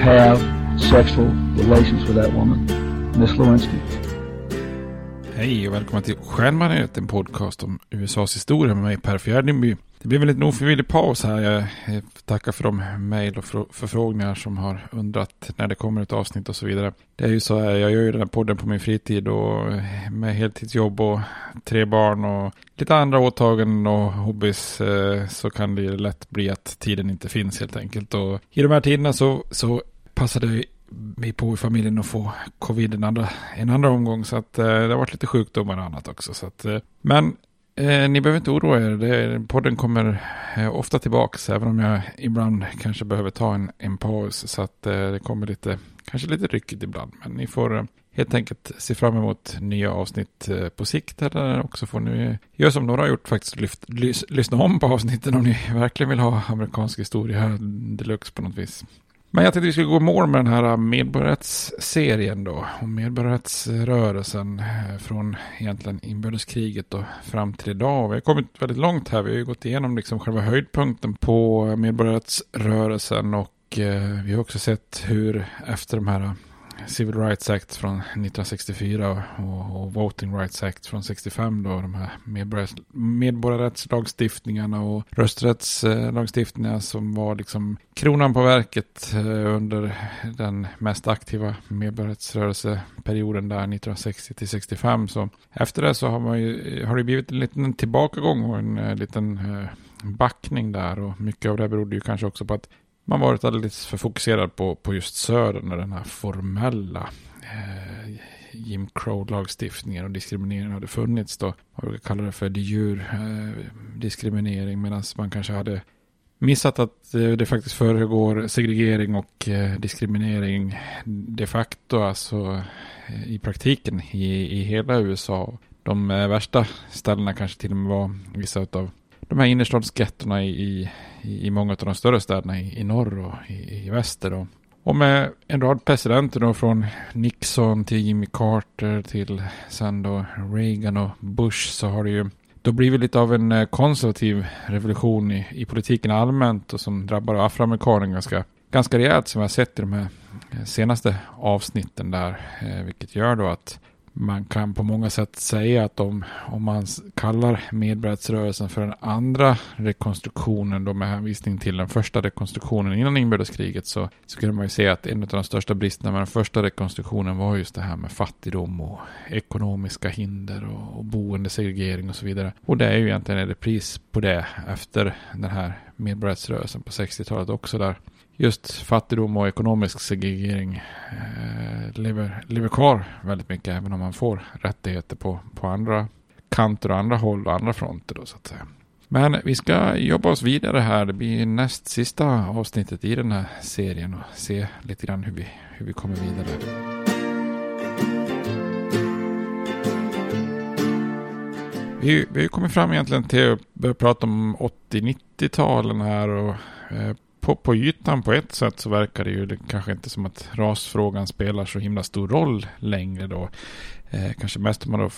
have sexual relations with that woman, Miss Lewinsky. Hej och välkomna till Stjärnbaneret, en podcast om USAs historia med mig Per Fjärdingby. Det blev en liten ofrivillig paus här. Jag tackar för de mejl och förfrågningar som har undrat när det kommer ett avsnitt och så vidare. Det är ju så här, jag gör ju den här podden på min fritid och eh, med heltidsjobb och tre barn och lite andra åtaganden och hobbys eh, så kan det lätt bli att tiden inte finns helt enkelt. Och i de här tiderna så, så passade vi på i familjen att få covid en andra, en andra omgång. Så att eh, det har varit lite sjukdomar och annat också. Så att, eh, men eh, ni behöver inte oroa er. Det, podden kommer eh, ofta tillbaks. Även om jag ibland kanske behöver ta en, en paus. Så att eh, det kommer lite, kanske lite ryckigt ibland. Men ni får eh, helt enkelt se fram emot nya avsnitt eh, på sikt. Eller också får ni göra som några har gjort faktiskt. Lyft, lys, lyssna om på avsnitten om ni verkligen vill ha amerikansk historia här deluxe på något vis. Men jag tänkte vi skulle gå i mål med den här äh, medborgarrättsserien då. Och medborgarrättsrörelsen äh, från egentligen inbördeskriget och fram till idag. Vi har kommit väldigt långt här. Vi har ju gått igenom liksom själva höjdpunkten på medborgarrättsrörelsen. Och äh, vi har också sett hur efter de här Civil Rights Act från 1964 och, och, Voting Rights Act från 65 då, de här medborgarrättslagstiftningarna och rösträttslagstiftningarna som var liksom kronan på verket eh, under den mest aktiva medborgarrättsrörelseperioden där 1960 till 65. Så efter det så har, man ju, har det blivit en liten tillbakagång och en, eh, liten eh, backning där och mycket av det berodde ju kanske också på att man varit alldeles för fokuserad på, på just södern och den här formella eh, Jim Crow-lagstiftningen och diskrimineringen hade funnits då. Man brukar kalla det för de jure eh, diskriminering medan man kanske hade missat att eh, det faktiskt föregår segregering och eh, diskriminering de facto, alltså eh, i praktiken i, i hela USA. De eh, värsta ställena kanske till och med var vissa av de här innerstadsgettona i, i, i många av de större städerna i, i norr och i, i väster. Då. Och med en rad presidenter då från Nixon till Jimmy Carter till sen då Reagan och Bush så har det ju då blivit lite av en eh, konservativ revolution i, i politiken allmänt och som drabbar afroamerikaner ganska, ganska rejält som vi har sett i de här eh, senaste avsnitten där. Eh, vilket gör då att man kan på många sätt säga att om, om man kallar medborgarrättsrörelsen för den andra rekonstruktionen då med hänvisning till den första rekonstruktionen innan inbördeskriget så skulle man ju se att en av de största bristerna med den första rekonstruktionen var just det här med fattigdom och ekonomiska hinder och, och boendesegregering och så vidare. Och det är ju egentligen en repris på det efter den här medborgarrättsrörelsen på 60-talet också där just fattigdom och ekonomisk segregering eh, lever, lever kvar väldigt mycket även om man får rättigheter på, på andra kanter och andra håll och andra fronter då så att säga. Men vi ska jobba oss vidare här. Det blir näst sista avsnittet i den här serien och se lite grann hur vi, hur vi kommer vidare. Vi, vi har kommit fram egentligen till att börja prata om 80-90-talen här och eh, på, på ytan på ett sätt så verkar det ju det kanske inte som att rasfrågan spelar så himla stor roll längre då. Eh, kanske mest om man då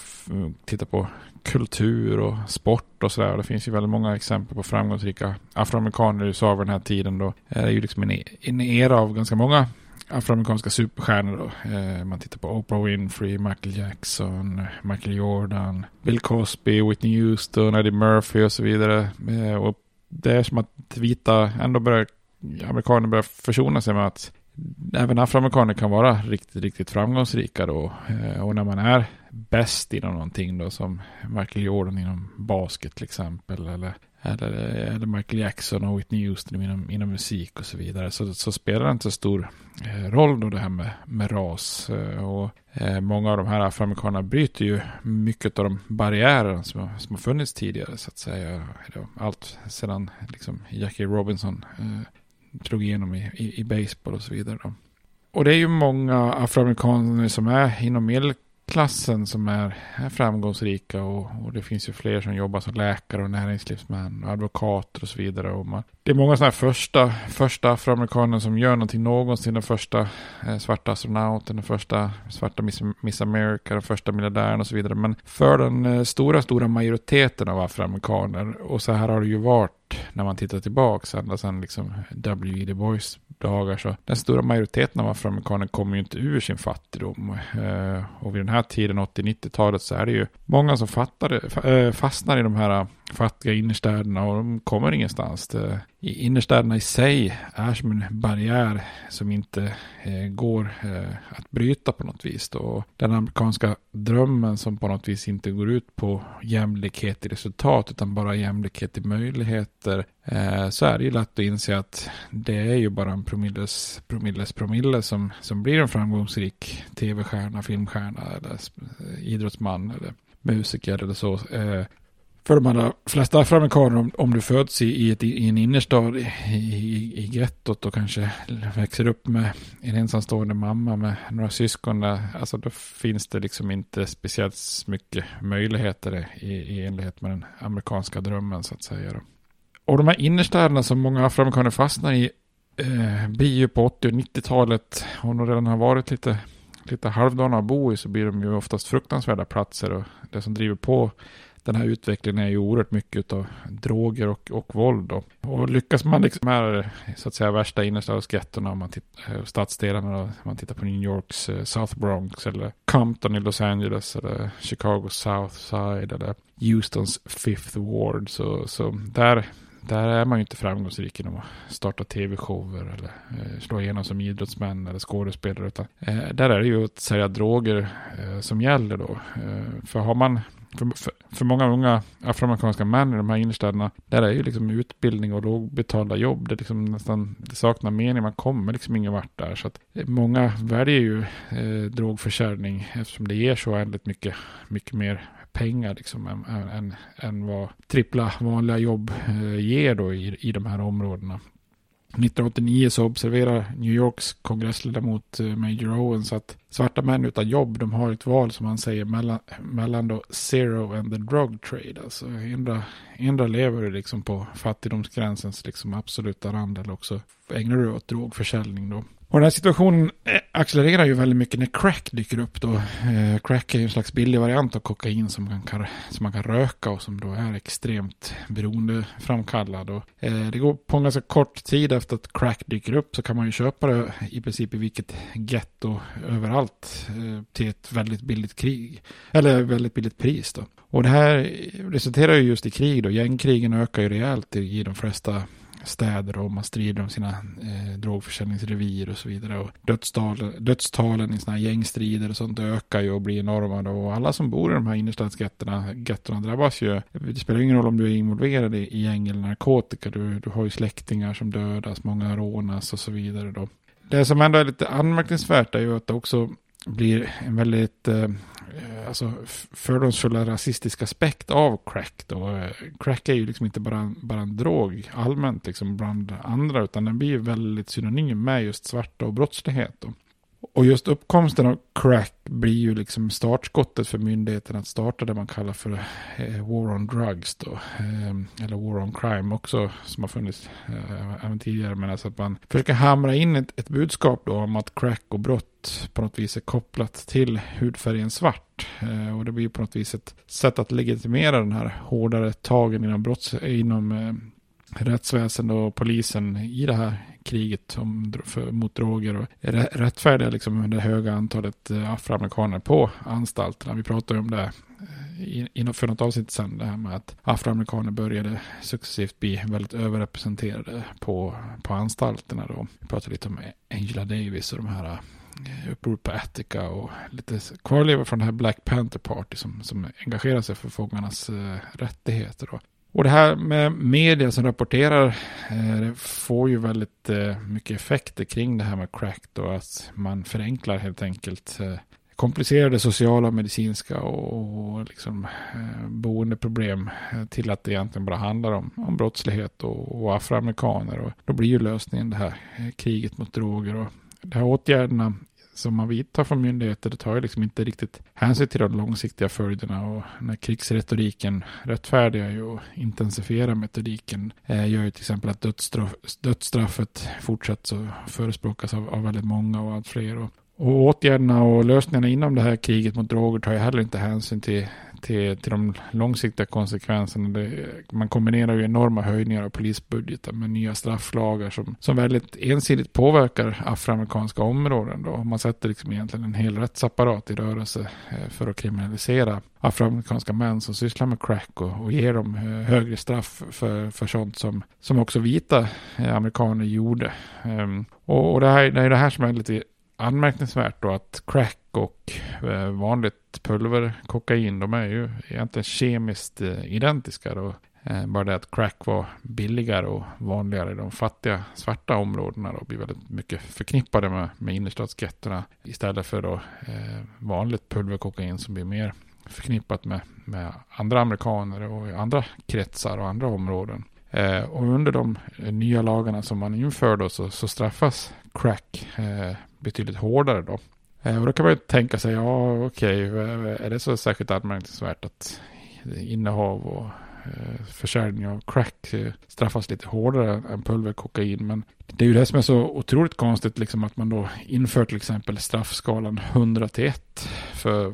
tittar på kultur och sport och sådär. Det finns ju väldigt många exempel på framgångsrika afroamerikaner i USA vid den här tiden då. Eh, det är ju liksom en, en era av ganska många afroamerikanska superstjärnor då. Eh, man tittar på Oprah Winfrey, Michael Jackson, Michael Jordan, Bill Cosby, Whitney Houston, Eddie Murphy och så vidare. Eh, och det är som att vita ändå börjar amerikaner börjar försona sig med att även afroamerikaner kan vara riktigt, riktigt framgångsrika då. Eh, och när man är bäst inom någonting då, som Michael Jordan inom basket till exempel, eller, eller, eller Michael Jackson och Whitney Houston inom, inom musik och så vidare, så, så spelar det inte så stor eh, roll då det här med, med ras. Eh, och många av de här afroamerikanerna bryter ju mycket av de barriärer som, som har funnits tidigare, så att säga. Allt sedan liksom Jackie Robinson Drog igenom i, i, i baseball och så vidare. Då. Och det är ju många afroamerikaner som är inom medelklassen som är, är framgångsrika och, och, det finns ju fler som jobbar som läkare och näringslivsmän och advokater och så vidare. Och man, det är många sådana här första, första afroamerikaner som gör någonting någonsin. Den första eh, svarta astronauten, den första svarta Miss, Miss America, den första miljardären och så vidare. Men för den eh, stora, stora majoriteten av afroamerikaner och så här har det ju varit när man tittar tillbaka ända sedan liksom W.E. Du Bois dagar så den stora majoriteten av afroamerikaner kommer ju inte ur sin fattigdom. Eh, och vid den här tiden, 80-90-talet, så är det ju många som fattar, eh, fastnar i de här fattiga innerstäderna och de kommer ingenstans. Det, innerstäderna i sig är som en barriär som inte eh, går eh, att bryta på något vis. Då. Den amerikanska drömmen som på något vis inte går ut på jämlikhet i resultat utan bara jämlikhet i möjligheter. Eh, så är det ju lätt att inse att det är ju bara en promilles promilles promille som, som blir en framgångsrik tv-stjärna, filmstjärna eller eh, idrottsman eller musiker eller så. Eh, för de allra flesta afroamerikaner, om, om du föds i, i, ett, i en innerstad i, i, i gettot och kanske växer upp med en ensamstående mamma med några syskon, där, alltså då finns det liksom inte speciellt mycket möjligheter i, i enlighet med den amerikanska drömmen så att säga. Då. Och de här innerstäderna som många afroamerikaner fastnar i eh, blir ju på 80 och 90-talet, om de redan har varit lite, lite halvdana att bo i så blir de ju oftast fruktansvärda platser och det som driver på den här utvecklingen är ju oerhört mycket av droger och, och våld. Då. Och lyckas man liksom här, så att säga, värsta innerstadsgettorna, om man tittar, eh, stadsdelarna, då, om man tittar på New Yorks eh, South Bronx eller Compton i Los Angeles eller Chicago South Side eller Houstons Fifth Ward. Så, så där där är man ju inte framgångsrik genom att starta tv-shower eller eh, slå igenom som idrottsmän eller skådespelare. Utan, eh, där är det ju att sälja droger eh, som gäller då. Eh, för har man för, för, för, många unga afroamerikanska män i de här innerstäderna, där är ju liksom utbildning och lågbetalda jobb. Det, liksom nästan, det saknar mening, man kommer liksom ingen vart där. Så att eh, många väljer ju eh, drogförsäljning eftersom det ger så oändligt mycket, mycket mer pengar liksom, än, än, än vad trippla vanliga jobb eh, ger då i, i de här områdena. 1989 så observerar New Yorks kongressledamot eh, Major Owens att svarta män utan jobb, de har ett val som han säger mellan, mellan då zero and the drug trade. Alltså ändra lever du liksom på fattigdomsgränsens liksom absoluta rand eller också ägnar du åt drogförsäljning då. Och den här situationen eh, accelererar ju väldigt mycket när crack dyker upp då. Eh, crack är ju en slags billig variant av kokain som man kan, som man kan röka och som då är extremt beroendeframkallad. Och, eh, det går på en ganska kort tid efter att crack dyker upp så kan man ju köpa det i princip i vilket getto överallt eh, till ett väldigt billigt krig. Eller väldigt billigt pris då. Och det här resulterar ju just i krig då. Gängkrigen ökar ju rejält i de flesta städer och man strider om sina eh, drogförsäljningsrevir och så vidare. Och dödstal, dödstalen i sådana här gängstrider och sånt ökar ju och blir enorma. Då. Och alla som bor i de här innerstadsgettorna drabbas ju. Det spelar ingen roll om du är involverad i, i gäng eller narkotika. Du, du har ju släktingar som dödas, många rånas och så vidare. Då. Det som ändå är lite anmärkningsvärt är ju att det också blir en väldigt eh, Eh, alltså, fördomsfulla rasistiska aspekt av crack. Då. Eh, crack är ju liksom inte bara, bara en drog allmänt liksom bland andra utan den blir ju väldigt synonym med just svarta och brottslighet. Då. Och just uppkomsten av crack blir ju liksom startskottet för myndigheten att starta det man kallar för eh, War on Drugs då. Eh, eller War on Crime också som har funnits eh, även tidigare. Men alltså att man försöker hamra in ett, ett budskap då om att crack och brott på något vis är kopplat till hudfärgen svart. Och det blir på något vis ett sätt att legitimera den här hårdare tagen inom, brotts, inom rättsväsende och polisen i det här kriget om, för, mot droger och rättfärdiga liksom det höga antalet eh, afroamerikaner på anstalterna. Vi pratade om det eh, i för något avsnitt sedan, det här med att afroamerikaner började successivt bli väldigt överrepresenterade på, på anstalterna. Då. Vi pratade lite om Angela Davis och de här eh, uppror på Attica och lite kvarlevor från det här Black Panther Party som, som engagerar sig för fångarnas eh, rättigheter. Då. Och det här med media som rapporterar det får ju väldigt eh, mycket effekter kring det här med crack då. Att man förenklar helt enkelt eh, komplicerade sociala, medicinska och, liksom, boendeproblem till att det egentligen bara handlar om, om brottslighet och, och afroamerikaner. Och då blir ju lösningen det här kriget mot droger. Och de här åtgärderna som man vidtar från myndigheter, det tar ju liksom inte riktigt hänsyn till de långsiktiga följderna och när krigsretoriken rättfärdigar ju och intensifierar metodiken eh, gör ju till exempel att dödsstraff, dödsstraffet fortsatt så förespråkas av, av väldigt många och allt fler. Och, och åtgärderna och lösningarna inom det här kriget mot droger tar ju heller inte hänsyn till till, till de långsiktiga konsekvenserna. Det, man kombinerar ju enorma höjningar av polisbudgeten med nya strafflagar som, som väldigt ensidigt påverkar afroamerikanska områden. Då. Man sätter liksom egentligen en hel rättsapparat i rörelse eh, för att kriminalisera afroamerikanska män som sysslar med crack och, och ger dem eh, högre straff för, för sånt som, som också vita eh, amerikaner gjorde. Ehm, och, och det, här, det är det här som är lite anmärkningsvärt då att crack och eh, vanligt vanligt pulverkokain de är ju egentligen kemiskt eh, identiska då. Eh, bara det att crack var billigare och vanligare i de fattiga svarta områdena och blir väldigt mycket förknippade med, med innerstadsgettorna istället för då vanligt pulverkokain som blir mer förknippat med, med andra amerikaner och andra kretsar och andra områden. Eh, och under de nya lagarna som man inför då så, så straffas crack eh, betydligt hårdare då. Eh, och då kan man ju tänka sig, ja okej, okay, är det så särskilt anmärkningsvärt att innehav och eh, försäljning av crack straffas lite hårdare än pulverkokain. Men det är ju det som är så otroligt konstigt, liksom att man då inför till exempel straffskalan 100 till 1 för,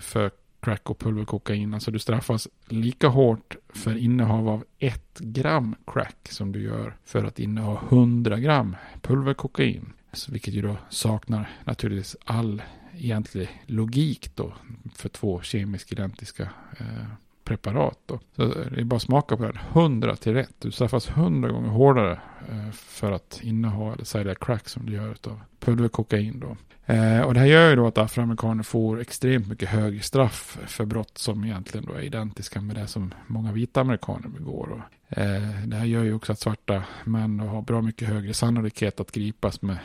för crack och pulverkokain. Alltså du straffas lika hårt för innehav av 1 gram crack som du gör för att inneha 100 gram pulverkokain. Så vilket ju då saknar naturligtvis all egentlig logik då för två kemiskt identiska eh, preparat. Då. Så det är bara att smaka på det. 100 till rätt. Du straffas 100 gånger hårdare Eh, för att inneha eller sälja crack som det gör av pulverkokain då. Eh, och det här gör ju då att afroamerikaner får extremt mycket högre straff för brott som egentligen då är identiska med det som många vita amerikaner begår. Och, eh, det här gör ju också att svarta män har bra mycket högre sannolikhet att gripas med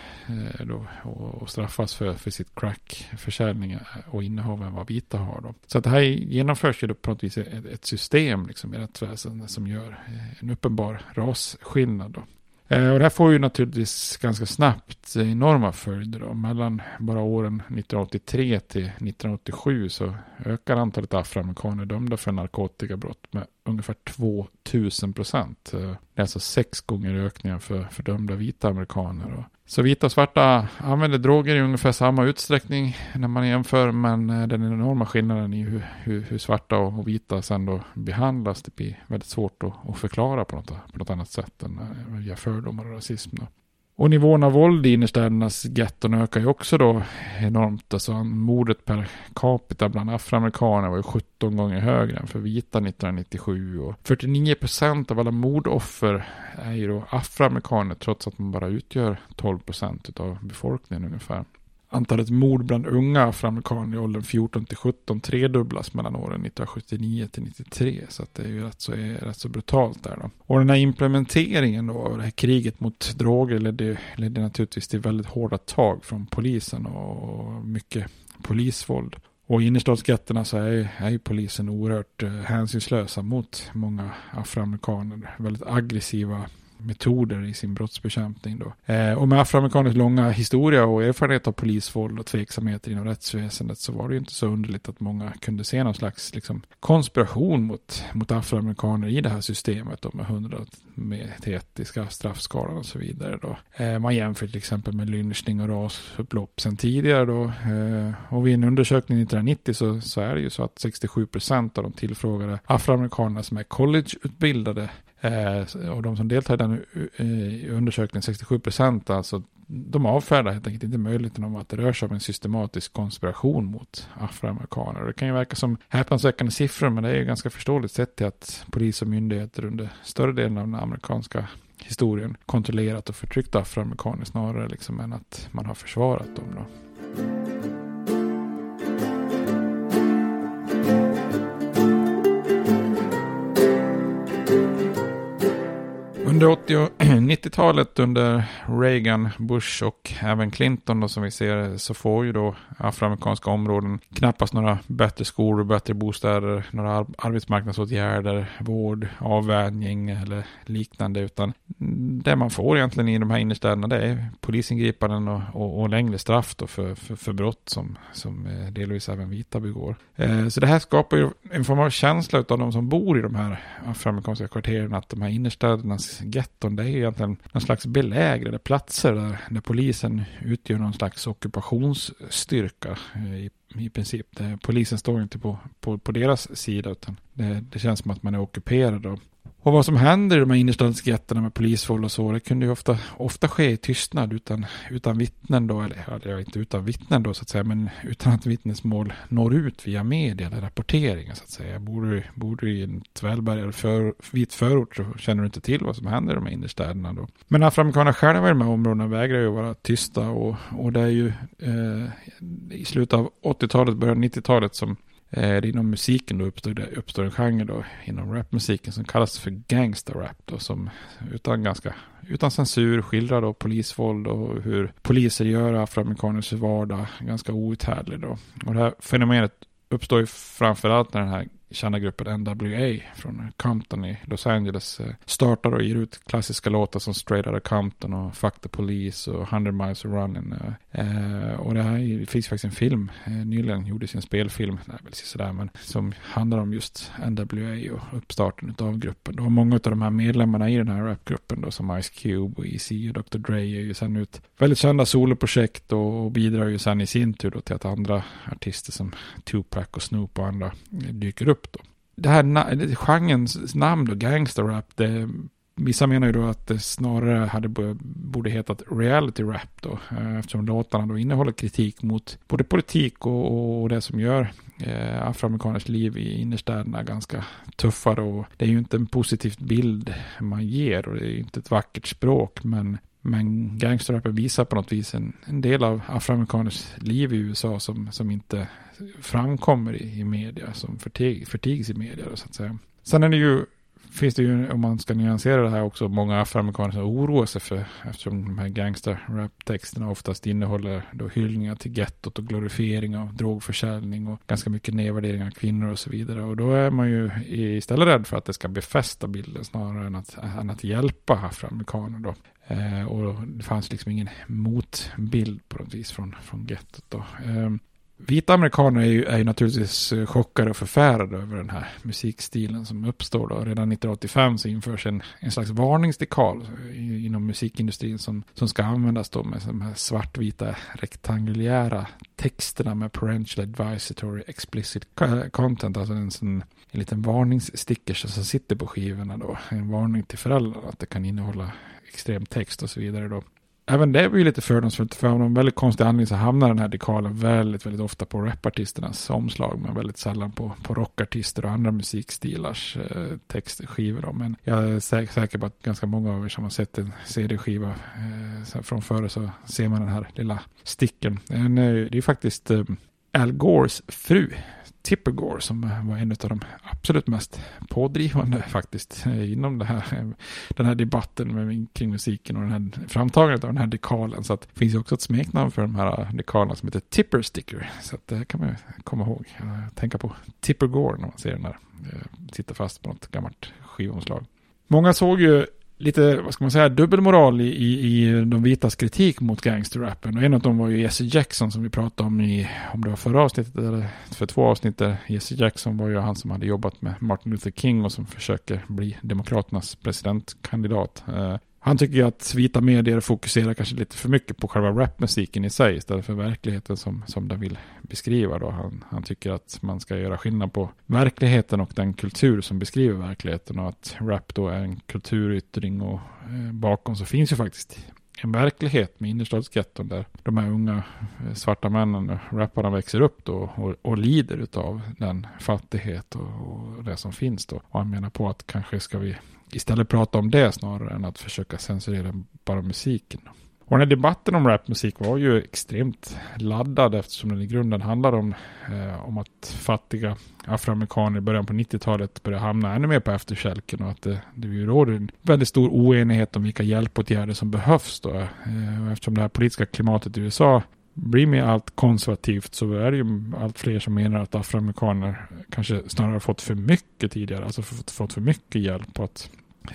då, och, straffas för, för sitt crackförsäljning och innehav än vad vita har. Då. Så att det här genomförs ju då på något vis ett, ett system liksom, i rättsväsendet som gör en uppenbar rasskillnad. Då. Eh, och det här får ju naturligtvis ganska snabbt enorma följder. Då. Mellan bara åren 1983 till 1987 så ökar antalet afroamerikaner dömda för narkotikabrott med ungefär 2000 procent. Eh, det är alltså sex gånger ökningen för, fördömda vita amerikaner. Så vita och svarta använder droger i ungefär samma utsträckning när man jämför, men eh, den enorma skillnaden i hur, hur, hur svarta och vita sen då behandlas, det blir väldigt svårt att, att förklara på något, på något annat sätt än eh, via fördomar och rasism. Då. Och nivån av våld i innerstädernas getton ökar ju också då enormt. Alltså mordet per capita bland afroamerikaner var ju 17 gånger högre än för vita 1997. Och 49 procent av alla mordoffer är ju då afroamerikaner trots att man bara utgör 12 procent av befolkningen ungefär. Antalet mord bland unga afroamerikaner i åldern 14 till 17 tredubblas mellan åren 1979 till 93. Så att det är ju rätt så, är rätt så brutalt där då. Och den här implementeringen då, och det här kriget mot droger ledde, ledde naturligtvis till väldigt hårda tag från polisen och mycket polisvåld. Och i innerstadsgetterna så är, är ju polisen oerhört eh, hänsynslösa mot många afroamerikaner. Väldigt aggressiva metoder i sin brottsbekämpning. Då. Eh, och med afroamerikaners långa historia och erfarenhet av polisvåld och tveksamheter inom rättsväsendet så var det ju inte så underligt att många kunde se någon slags liksom, konspiration mot, mot afroamerikaner i det här systemet då, med hundra med etiska straffskalan och så vidare. Då. Eh, man jämför till exempel med lynchning och rasupplopp sedan tidigare. Då. Eh, och vid en undersökning 1990 så, så är det ju så att 67 procent av de tillfrågade afroamerikanerna som är collegeutbildade Eh, och de som deltar i den eh, undersökningen, 67 procent, alltså, de avfärdar helt enkelt inte möjligheten om att det rör sig om en systematisk konspiration mot afroamerikaner. Det kan ju verka som häpnadsväckande siffror, men det är ju ganska förståeligt sett till att polis och myndigheter under större delen av den amerikanska historien kontrollerat och förtryckt afroamerikaner snarare liksom än att man har försvarat dem. Då. Under 80 och 90-talet under Reagan, Bush och även Clinton då som vi ser så får ju då afroamerikanska områden knappast några bättre skolor, bättre bostäder, några arbetsmarknadsåtgärder, vård, avvänjning eller liknande utan det man får egentligen i de här innerstäderna det är polisingripanden och, och, och längre straff då för, för, för brott som, som eh, delvis även vita begår. Eh, så det här skapar ju en form av känsla av de som bor i de här afroamerikanska kvarteren att de här innerstädernas getton, det är egentligen någon slags belägrade platser där, där polisen utgör någon slags ockupationsstyrka eh, i, i princip. Det, polisen står inte på, på, på deras sida utan det, det känns som att man är ockuperad. Och och vad som händer i de här innerstadsgetterna med polisvåld och så, det kunde ju ofta, ofta ske i tystnad utan, utan vittnen då, eller ja, inte utan vittnen då så att säga, men utan att vittnesmål når ut via media eller rapporteringen så att säga. Bor du, bor du i en välbärgad för, vit förort så känner du inte till vad som händer i de här innerstäderna då. Men afroamerikanerna själva i de här områdena vägrar ju vara tysta och, och det är ju eh, i slutet av 80-talet, början av 90-talet som Eh, inom musiken då uppstår, det, uppstår en genre då inom rapmusiken som kallas för gangsterrap då som utan ganska utan censur skildrar då polisvåld och hur poliser gör afroamerikaners vardag ganska outhärdlig då. Och det här fenomenet uppstår ju framförallt när den här kända gruppen NWA från Compton i Los Angeles eh, startar och ger ut klassiska låtar som Straight Outta Compton och Fuck the Police och 100 Miles Running. Eh, eh, och det här finns faktiskt en film, nyligen gjordes en spelfilm, nej väl sådär, men som handlar om just NWA och uppstarten av gruppen. Och många av de här medlemmarna i den här rapgruppen då som Ice Cube och EZ och Dr. Dre är ju sen ut väldigt kända soloprojekt och bidrar ju sen i sin tur då till att andra artister som Tupac och Snoop och andra dyker upp upp då. Det här genrens namn då, gangsterrap, det Vissa menar ju då att det snarare hade borde hetat reality rap då, eh, eftersom låtarna då innehåller kritik mot både politik och, och det som gör eh, afroamerikaners liv i innerstäderna ganska tuffa då. det är ju inte en positiv bild man ger och det är ju inte ett vackert språk men men gangsterrappen visar på något vis en, en del av afroamerikaners liv i USA som, som inte framkommer i, i media, som förtigs i media så att säga. Sen är det ju finns det ju, om man ska nyansera det här också, många afroamerikaner som oroar sig för, eftersom de här gangster-rap-texterna oftast innehåller då hyllningar till gettot och glorifiering av drogförsäljning och ganska mycket nedvärdering av kvinnor och så vidare. Och då är man ju istället rädd för att det ska befästa bilden snarare än att, än att hjälpa afroamerikaner då. Eh, och det fanns liksom ingen motbild på något vis från, från gettot då. Eh, Vita amerikaner är ju, är ju naturligtvis eh, chockade och förfärade över den här musikstilen som uppstår. Då. Redan 1985 så införs en, en slags varningsdekal eh, inom musikindustrin som, som ska användas då med de här svartvita rektangulära texterna med parental advisory explicit eh, content, alltså en, sån, en liten varningssticker som sitter på skivorna då. En varning till föräldrarna att det kan innehålla extrem text och så vidare då även det blir lite fördomsfullt. För av någon väldigt konstig anledning så hamnar den här dekalen väldigt, väldigt ofta på rapartisternas omslag. Men väldigt sällan på, på rockartister och andra musikstilars eh, textskivor. Men jag är säker, säker på att ganska många av er som har sett en CD-skiva eh, från före så ser man den här lilla sticken. Den, eh, det är faktiskt eh, Al Gores fru Tipper Gore som var en av de absolut mest pådrivande faktiskt eh, inom det här, eh, den här debatten med, kring musiken och den här framtagandet av den här dekalen. Så att det finns ju också ett smeknamn för de här eh, dekalerna som heter Tipper Sticker. Så att det kan man komma ihåg. Tänka på Tipper Gore när man ser den här sitta fast på något gammalt skivomslag. Många såg ju lite, vad ska man säga, dubbelmoral i, i, i de vitas kritik mot gangsterrappen. Och en av dem var ju Jesse Jackson som vi pratade om i, om det var förra avsnittet eller för två avsnitt där. Jesse Jackson var ju han som hade jobbat med Martin Luther King och som försöker bli Demokraternas presidentkandidat. Eh, han tycker ju att vita medier fokuserar kanske lite för mycket på själva rapmusiken i sig istället för verkligheten som, som den vill beskriva. Då. Han, han tycker att man ska göra skillnad på verkligheten och den kultur som beskriver verkligheten och att rap då är en kulturyttring och eh, bakom så finns ju faktiskt en verklighet med innerstadsgetton där de här unga eh, svarta männen, och rapparna växer upp då och, och lider av den fattighet och, och, det som finns då. Och han menar på att kanske ska vi istället prata om det snarare än att försöka censurera bara musiken. Och den här debatten om rapmusik var ju extremt laddad eftersom den i grunden handlar om, eh, om att fattiga afroamerikaner i början på 90-talet började hamna ännu mer på efterkälken och att det, det råder en väldigt stor oenighet om vilka hjälpåtgärder som behövs då. Eh, eftersom det här politiska klimatet i USA blir mer allt konservativt så är det ju allt fler som menar att afroamerikaner kanske snarare fått för mycket tidigare, alltså fått, för mycket hjälp att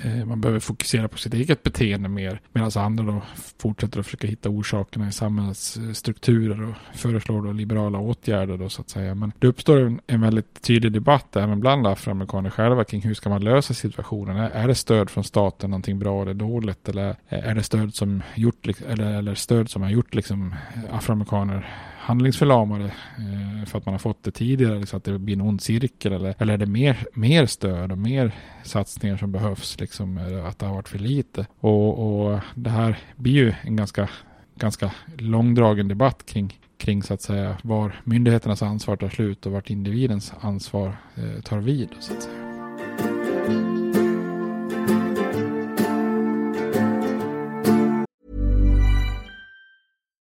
Eh, man behöver fokusera på sitt eget beteende mer. Medan andra då fortsätter att försöka hitta orsakerna i samhällets strukturer och föreslår då liberala åtgärder då så att säga. Men det uppstår en, en väldigt tydlig debatt även bland afroamerikaner själva kring hur ska man lösa situationen. Är det stöd från staten någonting bra eller dåligt? Eller är det stöd som gjort, eller, eller stöd som har gjort liksom afroamerikaner handlingsförlamade eh, för att man har fått det tidigare, liksom att det blir en ond cirkel eller, eller är det mer, mer stöd och mer satsningar som behövs, liksom, att det har varit för lite. Och, och det här blir ju en ganska, ganska långdragen debatt kring kring så att säga var myndigheternas ansvar tar slut och vart individens ansvar eh, tar vid. Så att säga.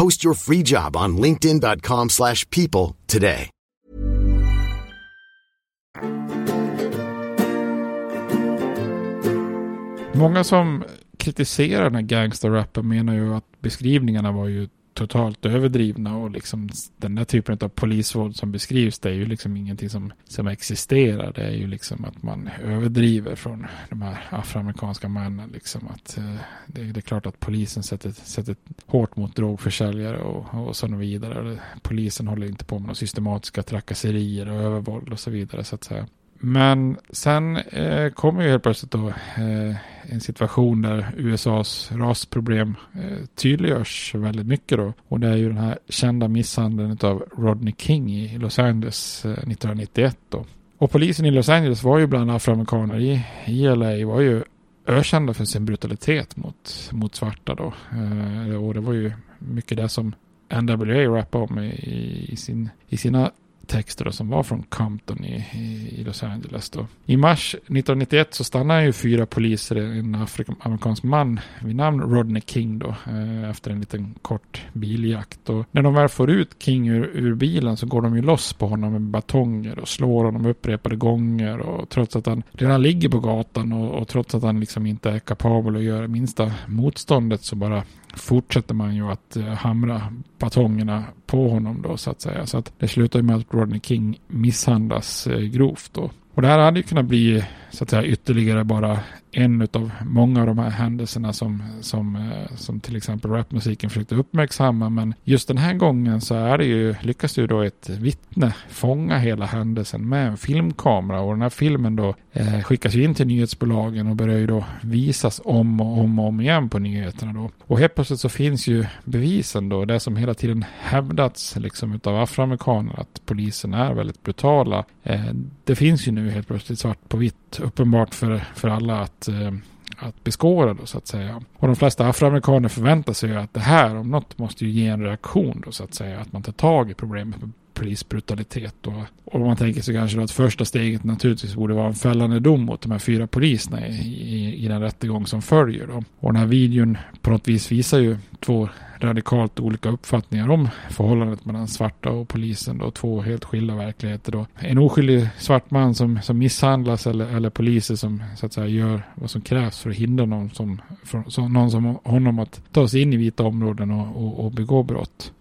Post your free job on linkedin.com/people slash people today. Många som kritiserar den här gangsterrappen menar ju att beskrivningarna var ju totalt överdrivna och liksom den där typen av polisvåld som beskrivs det är ju liksom ingenting som, som existerar. Det är ju liksom att man överdriver från de här afroamerikanska männen liksom att eh, det, det, är klart att polisen sätter, sätter hårt mot drogförsäljare och, och så vidare. Polisen håller inte på med några systematiska trakasserier och övervåld och så vidare så att säga. Men sen eh, kommer ju helt plötsligt då eh, en situation där USAs rasproblem eh, tydliggörs väldigt mycket då. Och det är ju den här kända misshandeln av Rodney King i Los Angeles eh, 1991 då. Och polisen i Los Angeles var ju bland afroamerikaner i, i LA var ju ökända för sin brutalitet mot, mot svarta då. Eh, och det var ju mycket det som NWA rappade om i, i, sin, i sina texter då, som var från Compton i, i, Los Angeles. Då. I mars 1991 så stannar ju fyra poliser en afroamerikansk man vid namn Rodney King då, eh, efter en liten kort biljakt. Och när de väl får ut King ur, ur, bilen så går de ju loss på honom med batonger och slår honom upprepade gånger. Och trots att han redan ligger på gatan och, och trots att han liksom inte är kapabel att göra minsta motståndet så bara fortsätter man ju att eh, hamra batongerna på honom då så att säga. Så att det slutar ju med att Rodney King misshandlas eh, grovt då. Och det här hade ju kunnat bli så att säga ytterligare bara en av många av de här händelserna som, som, eh, som till exempel rapmusiken försökte uppmärksamma. Men just den här gången så är det ju, lyckas ju då ett vittne fånga hela händelsen med en filmkamera. Och den här filmen då eh, skickas ju in till nyhetsbolagen och börjar ju då visas om och om och om igen på nyheterna då. Och helt plötsligt så finns ju bevisen då, det som hela tiden hävdats liksom utav afroamerikaner att polisen är väldigt brutala. Eh, det finns ju nu helt plötsligt svart på vitt uppenbart för, för alla att eh, att beskåda då så att säga. Och de flesta afroamerikaner förväntar sig ju att det här om något måste ju ge en reaktion då så att säga. Att man tar tag i problemet polisbrutalitet. Och, och man tänker sig kanske då att första steget naturligtvis borde vara en fällande dom mot de här fyra poliserna i, i, i den rättegång som följer. Då. Och den här videon på något vis visar ju två radikalt olika uppfattningar om förhållandet mellan svarta och polisen. Då, två helt skilda verkligheter. Då. En oskyldig svart man som, som misshandlas eller, eller poliser som så att säga gör vad som krävs för att hindra någon som, för, någon som honom att ta sig in i vita områden och, och, och begå brott.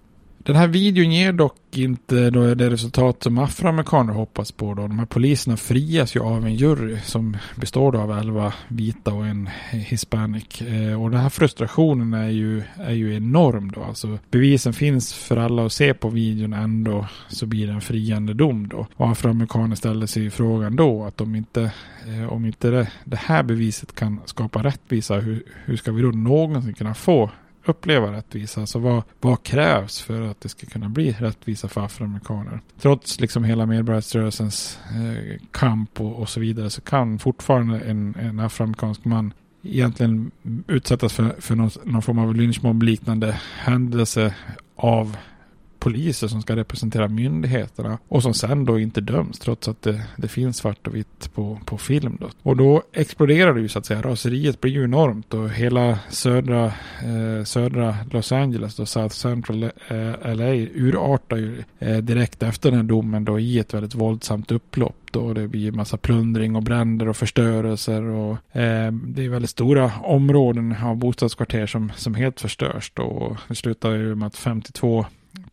Den här videon ger dock inte då det resultat som afroamerikaner hoppas på. Då. De här poliserna frias ju av en jury som består av elva vita och en hispanic. Eh, och den här frustrationen är ju, är ju enorm då. Alltså bevisen finns för alla att se på videon ändå så blir det en friande dom då. Och afroamerikaner ställer sig ju frågan då att om inte, eh, om inte det, det här beviset kan skapa rättvisa hur, hur ska vi då någonsin kunna få uppleva rättvisa. Alltså vad, vad krävs för att det ska kunna bli rättvisa för afroamerikaner? Trots liksom hela medborgarrättsrörelsens eh, kamp och, och, så vidare så kan fortfarande en, en afroamerikansk man egentligen utsättas för, för någon, någon form av lynchmobb-liknande händelse av poliser som ska representera myndigheterna och som sen då inte döms trots att det, det finns svart och vitt på, på film. Då. Och då exploderar det ju så att säga. Raseriet blir ju enormt och hela södra, eh, södra Los Angeles, då, South Central eh, LA, urartar ju eh, direkt efter den här domen då i ett väldigt våldsamt upplopp. och Det blir massa plundring och bränder och förstörelser. Och, eh, det är väldigt stora områden av bostadskvarter som, som helt förstörs. Då. Och det slutar ju med att 52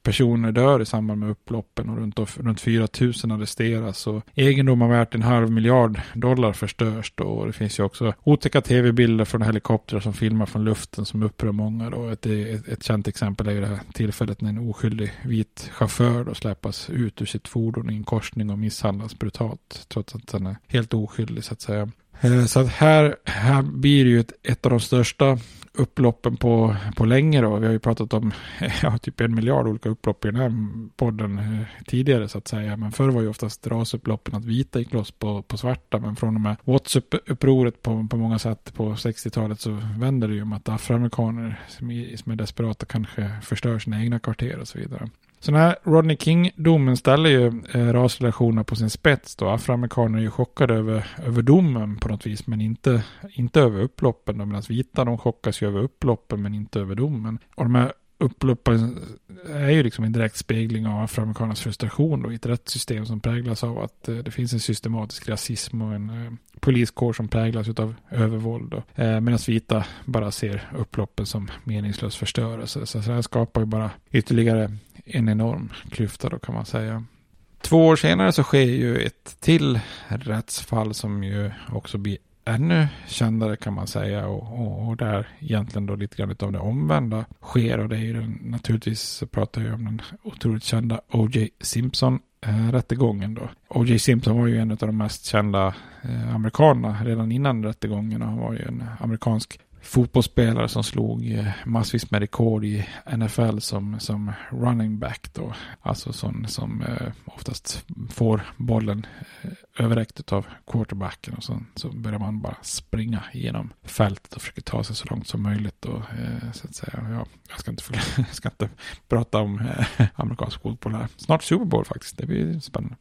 personer dör i samband med upploppen och runt, runt 4 000 arresteras. Och egendomar värt en halv miljard dollar förstörs då. Och det finns ju också otäcka tv-bilder från helikoptrar som filmar från luften som upprör många. Då. Ett, ett, ett känt exempel är ju det här tillfället när en oskyldig vit chaufför då släpas ut ur sitt fordon i en korsning och misshandlas brutalt. Trots att den är helt oskyldig så att säga. Eh, så att här, här blir det ju ett, ett av de största upploppen på, på länge då. Vi har ju pratat om ja, typ en miljard olika upplopp i den här podden eh, tidigare så att säga. Men förr var ju oftast rasupploppen att vita gick loss på, på svarta. Men från och med WhatsApp-upproret på, på många sätt på 60-talet så vänder det ju om att afroamerikaner som, som är desperata kanske förstör sina egna kvarter och så vidare. Så den här Rodney King-domen ställer ju eh, rasrelationerna på sin spets då. Afroamerikaner är ju chockade över, över domen på något vis, men inte, inte över upploppen. Medan vita de chockas ju över upploppen, men inte över domen. Och de här upploppen är ju liksom en direkt spegling av afroamerikanernas frustration då, i ett rättssystem som präglas av att eh, det finns en systematisk rasism och en eh, poliskår som präglas av övervåld. Eh, Medan vita bara ser upploppen som meningslös förstörelse. Så det här skapar ju bara ytterligare en enorm klyfta då kan man säga. Två år senare så sker ju ett till rättsfall som ju också blir ännu kändare kan man säga och, och, och, där egentligen då lite grann av det omvända sker och det är ju den, naturligtvis pratar jag om den otroligt kända O.J. Simpson eh, rättegången då. O.J. Simpson var ju en av de mest kända eh, amerikanerna redan innan rättegången och han var ju en amerikansk fotbollsspelare som slog eh, massvis med rekord i NFL som, som running back då. Alltså sån som eh, oftast får bollen eh, överräckt av quarterbacken och så, så börjar man bara springa genom fältet och försöker ta sig så långt som möjligt. Och, så att säga, ja, jag, ska inte, jag ska inte prata om amerikansk fotboll här. Snart Super Bowl faktiskt, det blir spännande.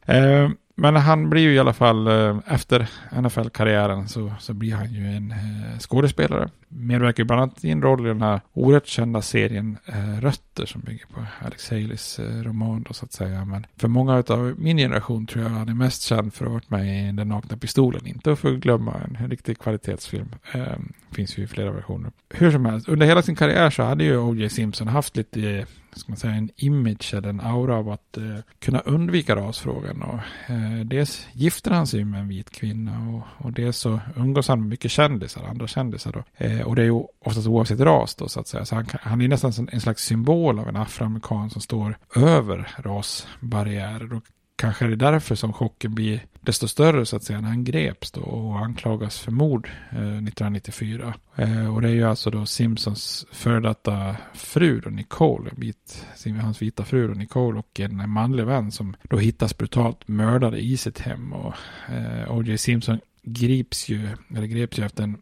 Men han blir ju i alla fall, eh, efter NFL-karriären så, så blir han ju en eh, skådespelare. Medverkar ju bland annat i en roll i den här oerhört kända serien eh, Rötter som bygger på Alex Haleys roman då så att säga. Men för många av min generation tror jag han är mest känd för att ha varit med i Den nakna pistolen. Inte för att glömma en riktig kvalitetsfilm. finns ju i flera versioner. Hur som helst, under hela sin karriär så hade ju O.J. Simpson haft lite ska man säga, en image eller en aura av att eh, kunna undvika rasfrågan. Och, eh, dels gifter han sig med en vit kvinna och, och dels så umgås han med mycket kändisar, andra kändisar då. Eh, och det är ju oftast oavsett ras då så att säga. Så han, han är nästan en, en slags symbol av en afroamerikan som står över rasbarriärer och kanske är det därför som chocken blir desto större så att säga när han greps då och anklagas för mord eh, 1994. Eh, och det är ju alltså då Simpsons före detta fru då, Nicole, bit, hans vita fru då, Nicole och en manlig vän som då hittas brutalt mördade i sitt hem och eh, O.J. Simpson grips ju, eller greps ju efter en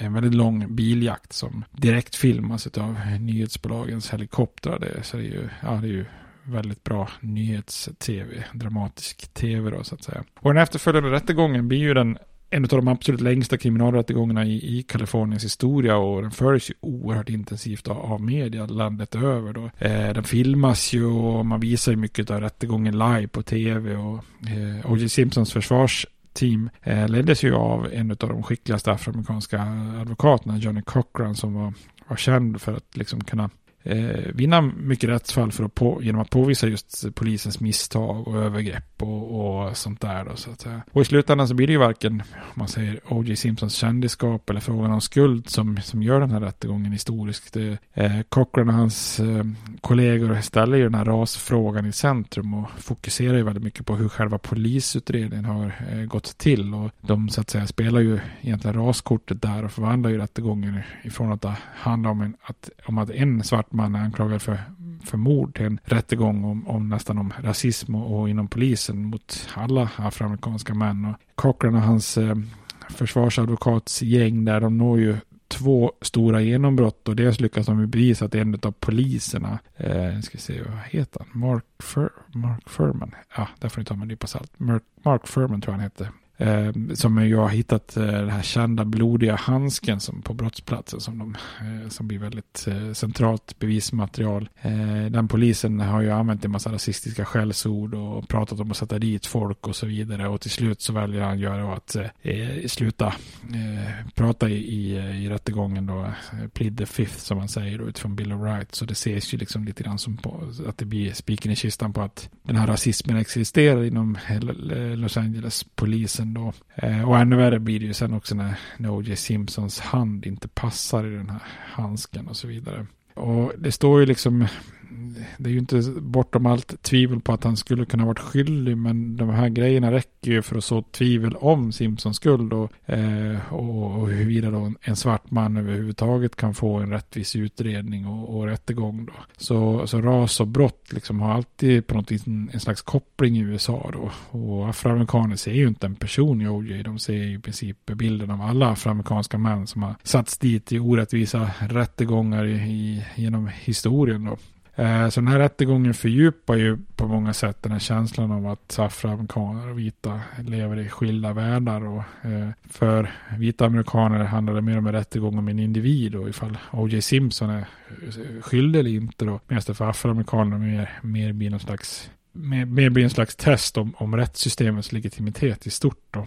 en väldigt lång biljakt som direkt filmas av nyhetsbolagens helikoptrar. Det, så det är ju, ja, det är ju väldigt bra nyhets-tv, dramatisk tv då så att säga. Och den efterföljande rättegången blir ju den en av de absolut längsta kriminalrättegångarna i, i Kaliforniens historia och den följs ju oerhört intensivt av, av media landet över. Då. Eh, den filmas ju och man visar ju mycket av rättegången live på tv och eh, O.J. Simpsons försvarsteam eh, leddes ju av en av de skickligaste afroamerikanska advokaterna, Johnny Cochran, som var, var känd för att liksom kunna eh, vinna mycket rättsfall för att på, genom att påvisa just polisens misstag och övergrepp och, och sånt där. Då, så att. Och i slutändan så blir det ju varken, om man säger O.J. Simpsons kändisskap eller frågan om skuld som, som gör den här rättegången historisk. Det, eh, Cochran och hans eh, kollegor ställer ju den här rasfrågan i centrum och fokuserar ju väldigt mycket på hur själva polisutredningen har eh, gått till. Och de så att säga spelar ju egentligen raskortet där och förvandlar ju rättegången ifrån att det handlar om, en, att, om att en svart att man är anklagad för, för mord till en rättegång om, om nästan om rasism och, och inom polisen mot alla afroamerikanska män. Och Cochran och hans eh, försvarsadvokatsgäng där de når ju två stora genombrott och dels lyckas de bevisa att en av poliserna, eh, ska se vad heter han, Mark, Fur Mark Furman, ja, där får ni ta med en nypa salt, Mark, Mark Furman tror jag han hette, Eh, som jag har hittat eh, den här kända blodiga handsken som på brottsplatsen som, de, eh, som blir väldigt eh, centralt bevismaterial. Eh, den polisen har ju använt en massa rasistiska skällsord och pratat om att sätta dit folk och så vidare och till slut så väljer han göra att eh, eh sluta eh, prata i, i, eh, i rättegången då, plead the fifth som man säger då, utifrån Bill of Rights. Så det ses ju liksom lite grann som på, att det blir spiken i kistan på att den här rasismen existerar inom Los Angeles-polisen sen då. Eh, och ännu värre blir det ju sen också när, när O.J. Simpsons hand inte passar i den här handsken och så vidare. Och det står ju liksom det är ju inte bortom allt tvivel på att han skulle kunna varit skyldig, men de här grejerna räcker ju för att så tvivel om Simpsons skuld och, eh, och, och huruvida då en svart man överhuvudtaget kan få en rättvis utredning och, och rättegång. Då. Så, så ras och brott liksom har alltid på något vis en, en slags koppling i USA då. Och afroamerikaner ser ju inte en person i OJ, de ser i princip bilden av alla afroamerikanska män som har satts dit i orättvisa rättegångar i, i, genom historien då. Eh, så den här rättegången fördjupar ju på många sätt den här känslan av att afroamerikaner och vita lever i skilda världar. Och, eh, för vita amerikaner handlar det mer om en rättegång om en individ och ifall O.J. Simpson är skyldig eller inte då. Medan det för afroamerikaner mer, mer blir någon slags mer, mer blir en slags test om, om rättssystemets legitimitet i stort då.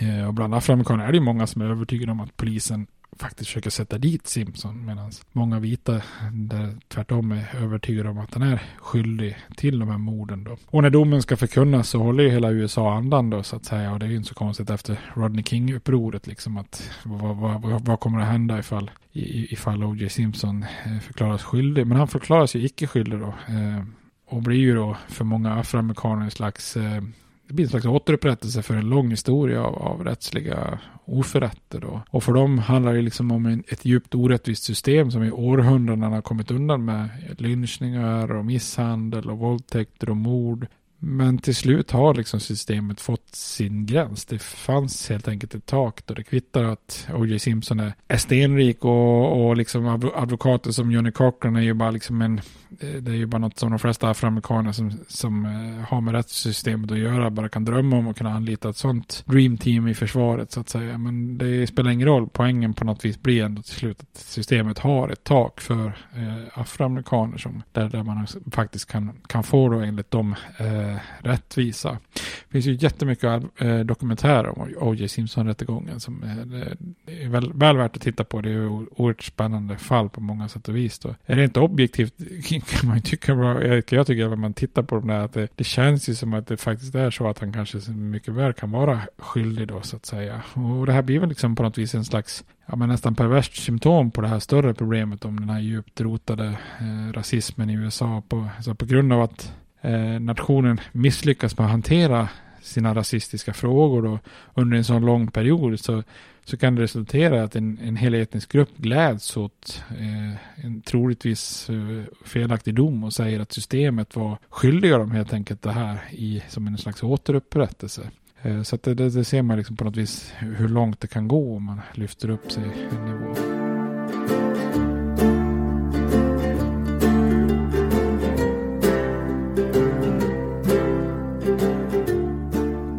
Eh, och bland afroamerikaner är det många som är övertygade om att polisen faktiskt försöker sätta dit Simpson medan många vita där tvärtom är övertygade om att han är skyldig till de här morden då. Och när domen ska förkunnas så håller ju hela USA andan då så att säga och det är ju inte så konstigt efter Rodney King-upproret liksom att vad, vad, vad, vad, kommer att hända ifall, ifall O.J. Simpson eh, förklaras skyldig. Men han förklaras ju icke skyldig då. Eh, och blir ju då för många afroamerikaner en slags eh, det blir en slags återupprättelse för en lång historia av, av rättsliga oförrätter. Då. Och för dem handlar det liksom om en, ett djupt orättvist system som i århundraden har kommit undan med lynchningar och misshandel och våldtäkter och mord. Men till slut har liksom systemet fått sin gräns. Det fanns helt enkelt ett tak då det kvittar att O.J. Simpson är stenrik och, och liksom advokater som Johnny Cochran är ju bara liksom en eh, det är ju bara något som de flesta afroamerikaner som, som eh, har med rättssystemet att göra bara kan drömma om och kunna anlita ett sånt dream team i försvaret så att säga. Men det spelar ingen roll. Poängen på något vis blir ändå till slut att systemet har ett tak för eh, afroamerikaner som där, där man faktiskt kan, kan få då enligt dem eh, Eh, rättvisa. Det finns ju jättemycket eh, dokumentärer om O.J. Simpson-rättegången som eh, är väl, väl värt att titta på. Det är ju oerhört spännande fall på många sätt och vis. Då. Är det inte objektivt kan man ju tycka. Jag, tycker att man tittar på de där att det, det, känns ju som att det faktiskt är så att han kanske mycket väl kan vara skyldig då så att säga. Och det här blir väl liksom på något vis en slags ja, men nästan perverst symptom på det här större problemet om den här djupt rotade eh, rasismen i USA. På, alltså på grund av att Eh, nationen misslyckas med att hantera sina rasistiska frågor då, under en sån lång period så, så kan det resultera i att en, en hel etnisk grupp gläds åt eh, en troligtvis eh, felaktig dom och säger att systemet var skyldiga dem helt enkelt det här i, som en slags återupprättelse. Eh, så att det, det, det, ser man liksom på något vis hur långt det kan gå om man lyfter upp sig en nivå.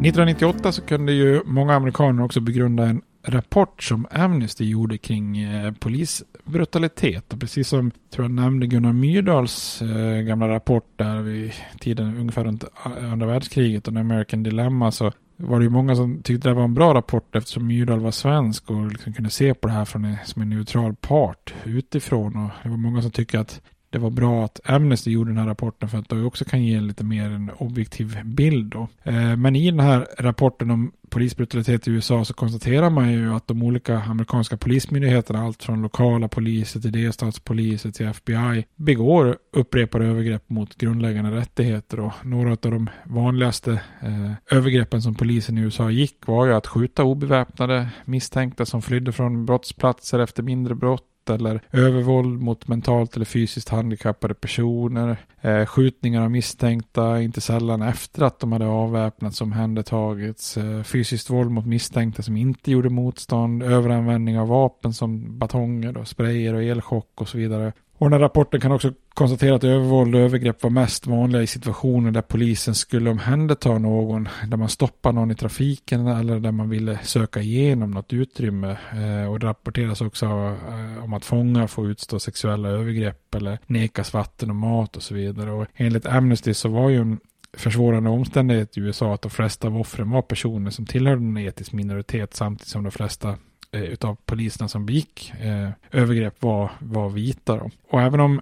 1998 så kunde ju många amerikaner också begrunda en rapport som Amnesty gjorde kring eh, polisbrutalitet. Och precis som tror jag nämnde Gunnar Myrdals eh, gamla rapport där vid tiden ungefär runt eh, andra världskriget och American Dilemma så var det ju många som tyckte det var en bra rapport eftersom Myrdal var svensk och liksom kunde se på det här från en, som en neutral part utifrån. Och det var många som tyckte att det var bra att Amnesty gjorde den här rapporten för att det också kan ge lite mer en objektiv bild. Då. Eh, men i den här rapporten om polisbrutalitet i USA så konstaterar man ju att de olika amerikanska polismyndigheterna, allt från lokala poliser till delstatspoliser till FBI, begår upprepade övergrepp mot grundläggande rättigheter. Och några av de vanligaste eh, övergreppen som polisen i USA gick var ju att skjuta obeväpnade misstänkta som flydde från brottsplatser efter mindre brott eller övervåld mot mentalt eller fysiskt handikappade personer, eh, skjutningar av misstänkta, inte sällan efter att de hade avväpnats som omhändertagits, eh, fysiskt våld mot misstänkta som inte gjorde motstånd, överanvändning av vapen som batonger, och sprayer och elchock och så vidare. Och den här rapporten kan också konstatera att övervåld och övergrepp var mest vanliga i situationer där polisen skulle omhänderta någon, där man stoppar någon i trafiken eller där man ville söka igenom något utrymme. Eh, och det rapporteras också eh, om att fångar får utstå sexuella övergrepp eller nekas vatten och mat och så vidare. Och enligt Amnesty så var ju en försvårande omständighet i USA att de flesta av offren var personer som tillhörde en etisk minoritet samtidigt som de flesta eh, utav poliserna som begick eh, övergrepp var, var vita. Då. Och även om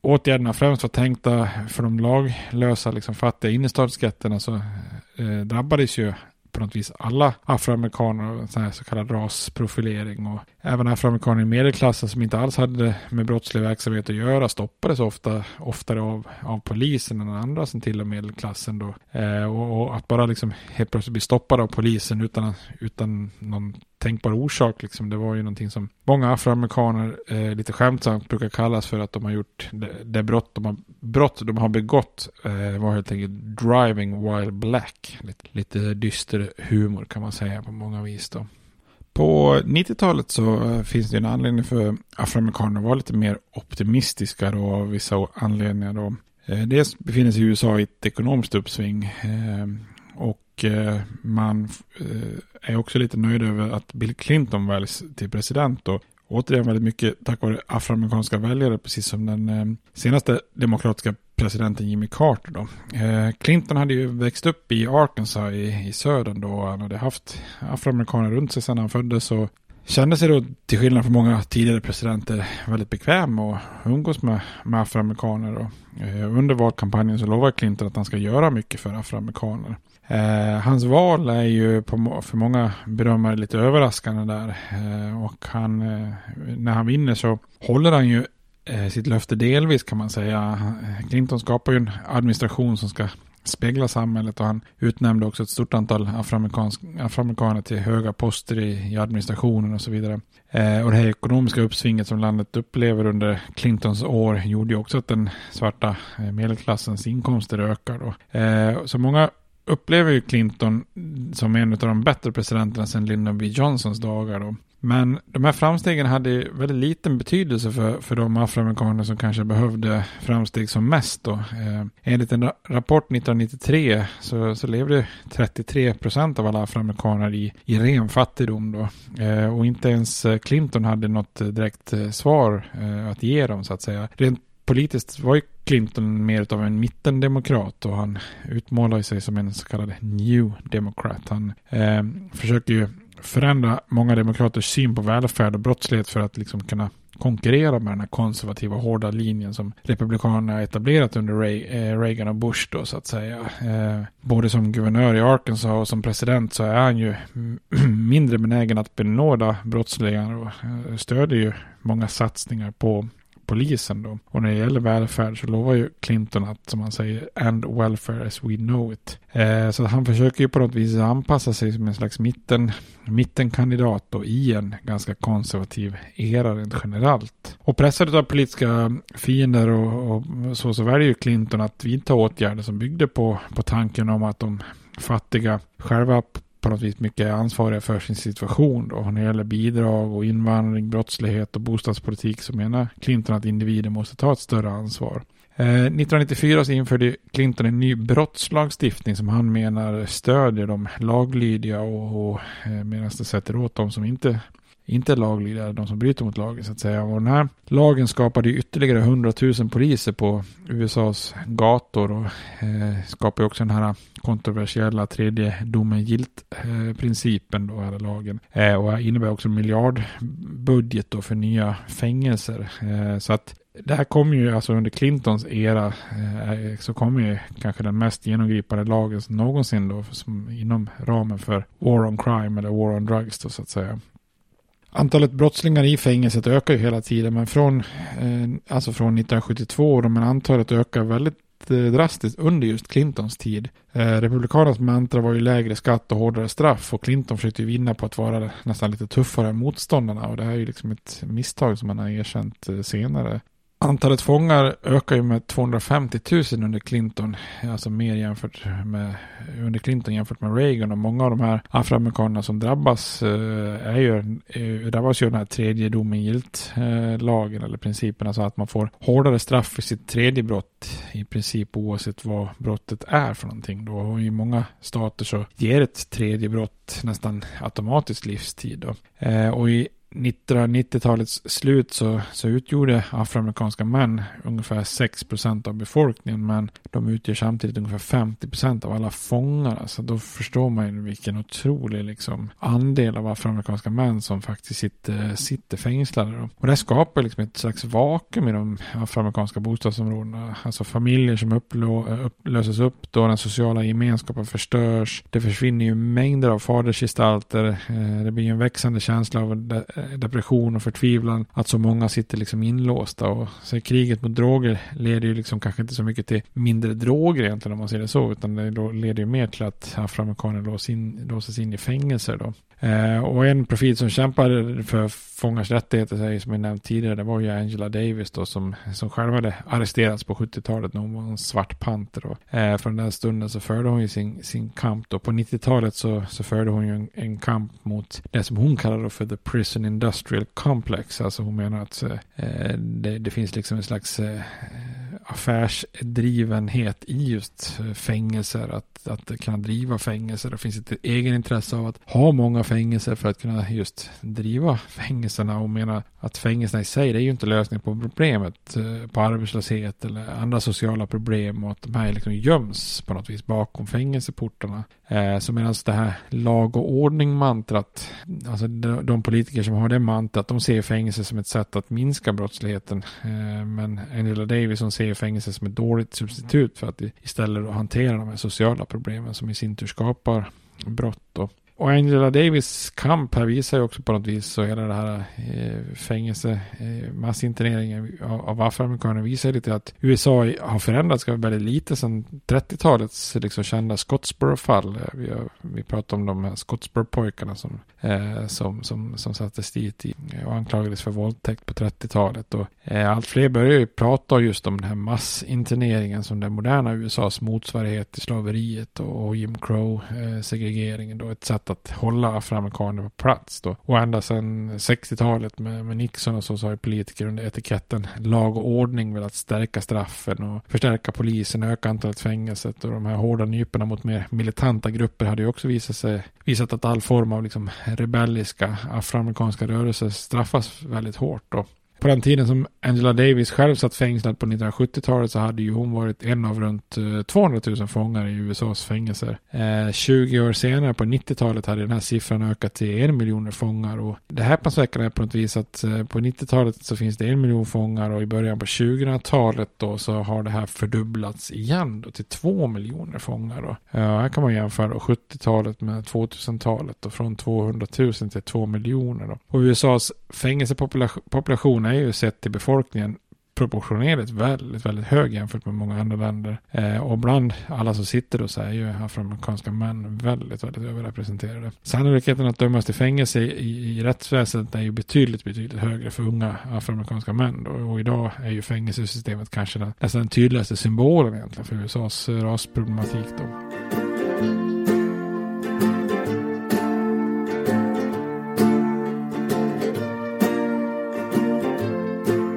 åtgärderna främst var tänkta för de laglösa, liksom fattiga innerstadsgetterna så eh, drabbades ju på något vis alla afroamerikaner och så, så kallad rasprofilering. Och även afroamerikaner i medelklassen som inte alls hade med brottslig verksamhet att göra stoppades ofta oftare av, av polisen än andra som tillhör medelklassen. Då. Eh, och, och, att bara liksom helt plötsligt bli stoppad av polisen utan, utan någon tänkbar orsak. Liksom. Det var ju någonting som många afroamerikaner eh, lite skämtsamt brukar kallas för att de har gjort det, det brott, de har, brott de har begått eh, var helt enkelt driving while black. Lite, lite dyster humor kan man säga på många vis då. På 90-talet så eh, finns det en anledning för afroamerikaner att vara lite mer optimistiska då av vissa anledningar. Då. Eh, dels befinner sig USA i ett ekonomiskt uppsving eh, och man är också lite nöjd över att Bill Clinton väljs till president. Då. återigen väldigt mycket tack vare afroamerikanska väljare, precis som den senaste demokratiska presidenten Jimmy Carter. Då. Eh, Clinton hade ju växt upp i Arkansas i, i södern då. Han hade haft afroamerikaner runt sig sedan han föddes och kände sig då till skillnad från många tidigare presidenter väldigt bekväm och umgås med, med afroamerikaner. Och, eh, under valkampanjen så lovar Clinton att han ska göra mycket för afroamerikaner. Eh, hans val är ju på, för många bedömare lite överraskande där. Eh, och han, eh, när han vinner så håller han ju Eh, sitt löfte delvis kan man säga. Clinton skapar ju en administration som ska spegla samhället och han utnämnde också ett stort antal afroamerikaner till höga poster i, i administrationen och så vidare. Eh, och det här ekonomiska uppsvinget som landet upplever under Clintons år gjorde ju också att den svarta eh, medelklassens inkomster ökar. Då. Eh, så många upplever ju Clinton som en av de bättre presidenterna sedan Lyndon B. Johnsons dagar. Då. Men de här framstegen hade väldigt liten betydelse för, för de afroamerikaner som kanske behövde framsteg som mest. Då. Eh, enligt en rapport 1993 så, så levde 33 procent av alla afroamerikaner i, i ren fattigdom. Då. Eh, och inte ens eh, Clinton hade något eh, direkt eh, svar eh, att ge dem så att säga. Rent politiskt var ju Clinton mer av en mittendemokrat och han utmålar sig som en så kallad new democrat. Han eh, försöker ju förändra många demokraters syn på välfärd och brottslighet för att liksom kunna konkurrera med den här konservativa hårda linjen som republikanerna etablerat under eh, Reagan och Bush då så att säga. Eh, både som guvernör i Arkansas och som president så är han ju mindre benägen att benåda brottslingar och eh, stödjer ju många satsningar på polisen då. Och när det gäller välfärd så lovar ju Clinton att, som han säger, end welfare as we know it. Eh, så han försöker ju på något vis anpassa sig som en slags mitten, mittenkandidat då i en ganska konservativ era rent generellt. Och pressad av politiska fiender och, och så, så väljer ju Clinton att vidta åtgärder som byggde på, på tanken om att de fattiga själva på något vis mycket ansvariga för sin situation. Då. När det gäller bidrag och invandring, brottslighet och bostadspolitik så menar Clinton att individer måste ta ett större ansvar. Eh, 1994 så införde Clinton en ny brottslagstiftning som han menar stödjer de laglydiga och, och eh, medan det sätter åt de som inte inte laglydiga, de som bryter mot lagen så att säga. Och den här lagen skapade ytterligare 100 000 poliser på USAs gator och eh, skapade också den här kontroversiella tredje domen gilt-principen då, här lagen. Eh, och innebär också miljardbudget då för nya fängelser. Eh, så att det här kommer ju alltså under Clintons era eh, så kommer ju kanske den mest genomgripande lagen någonsin då som inom ramen för War on Crime eller War on Drugs då så att säga. Antalet brottslingar i fängelset ökar ju hela tiden, men från, eh, alltså från 1972, då, men antalet ökar väldigt eh, drastiskt under just Clintons tid. Eh, Republikanernas mantra var ju lägre skatt och hårdare straff och Clinton försökte ju vinna på att vara nästan lite tuffare än motståndarna och det här är ju liksom ett misstag som man har erkänt eh, senare. Antalet fångar ökar ju med 250 000 under Clinton, alltså mer jämfört med under Clinton jämfört med Reagan och många av de här afroamerikanerna som drabbas eh, är ju, eh, drabbas ju den här tredje domen gilt eh, lagen eller principen, alltså att man får hårdare straff för sitt tredje brott i princip oavsett vad brottet är för någonting då. Och i många stater så ger ett tredje brott nästan automatiskt livstid då. Eh, och i 1990-talets slut så, så utgjorde afroamerikanska män ungefär 6 procent av befolkningen men de utgör samtidigt ungefär 50 procent av alla fångar. Alltså då förstår man ju vilken otrolig liksom, andel av afroamerikanska män som faktiskt sitter, sitter fängslade. Och det skapar liksom ett slags vakuum i de afroamerikanska bostadsområdena. Alltså familjer som upplö, upplöses upp då den sociala gemenskapen förstörs. Det försvinner ju mängder av fadersgestalter. Eh, det blir en växande känsla av depression och förtvivlan. Att så många sitter liksom inlåsta. Och så kriget mot droger leder ju liksom kanske inte så mycket till mindre droger egentligen om man ser det så. Utan det leder ju mer till att afroamerikaner låses in, låses in i fängelser då. Eh, och en profil som kämpade för fångars rättigheter, som jag nämnt tidigare, det var ju Angela Davis då som, som själv hade arresterats på 70-talet när hon var en svart panter. Då. Eh, från den stunden så förde hon ju sin, sin kamp då. På 90-talet så, så förde hon ju en, en kamp mot det som hon kallade för the prison industrial complex. Alltså hon menar att eh, eh, det, det, finns liksom en slags eh, affärsdrivenhet i just eh, fängelser. Att, att kunna driva fängelser. Det finns ett egenintresse av att ha många fängelser för att kunna just driva fängelserna. Och menar att fängelserna i sig det är ju inte lösningen på problemet. Eh, på arbetslöshet eller andra sociala problem. Och att de här liksom göms på något vis bakom fängelseportarna. Eh, så medan det här lag och ordning mantrat. Alltså de, politiker som har det mantrat. De ser fängelse som ett sätt att minska brottsligheten. Men Angela som ser fängelse som ett dåligt substitut för att istället hantera de här sociala problemen som i sin tur skapar brott. Och och Angela Davis kamp här visar ju också på något vis så hela det här eh, fängelse, eh, massinterneringen av, av afroamerikaner visar lite att USA har förändrats väldigt lite sedan 30-talets liksom kända Scottsboro-fall. Eh, vi, har, vi pratar om de här Scottsboro-pojkarna som, eh, som, som, som sattes dit i, och anklagades för våldtäkt på 30-talet. Och eh, allt fler börjar ju prata just om den här massinterneringen som den moderna USAs motsvarighet till slaveriet och, och Jim Crow-segregeringen. Eh, då ett sätt att hålla afroamerikaner på plats då. Och ända sedan 60-talet med, med Nixon och så, så har ju politiker under etiketten lag och ordning velat stärka straffen och förstärka polisen, öka antalet fängelset och de här hårda nyporna mot mer militanta grupper hade ju också visat sig visat att all form av liksom rebelliska afroamerikanska rörelser straffas väldigt hårt då. På den tiden som Angela Davis själv satt fängslad på 1970-talet så hade ju hon varit en av runt eh, 200 000 fångar i USAs fängelser. Eh, 20 år senare på 90-talet hade den här siffran ökat till en miljon fångar och det häpnadsväckande är på något vis att eh, på 90-talet så finns det en miljon fångar och i början på 2000-talet då så har det här fördubblats igen då till två miljoner fångar då. Eh, här kan man jämföra 70-talet med 2000-talet och från 200 000 till 2 miljoner då. Och USAs Fängelsepopulationen är ju sett till befolkningen proportionerligt väldigt, väldigt hög jämfört med många andra länder. Eh, och bland alla som sitter då så är ju afroamerikanska män väldigt, väldigt överrepresenterade. Sannolikheten att dömas till fängelse i, i rättsväsendet är ju betydligt, betydligt högre för unga afroamerikanska män. Då. Och idag är ju fängelsesystemet kanske den, nästan den tydligaste symbolen egentligen för USAs eh, rasproblematik då.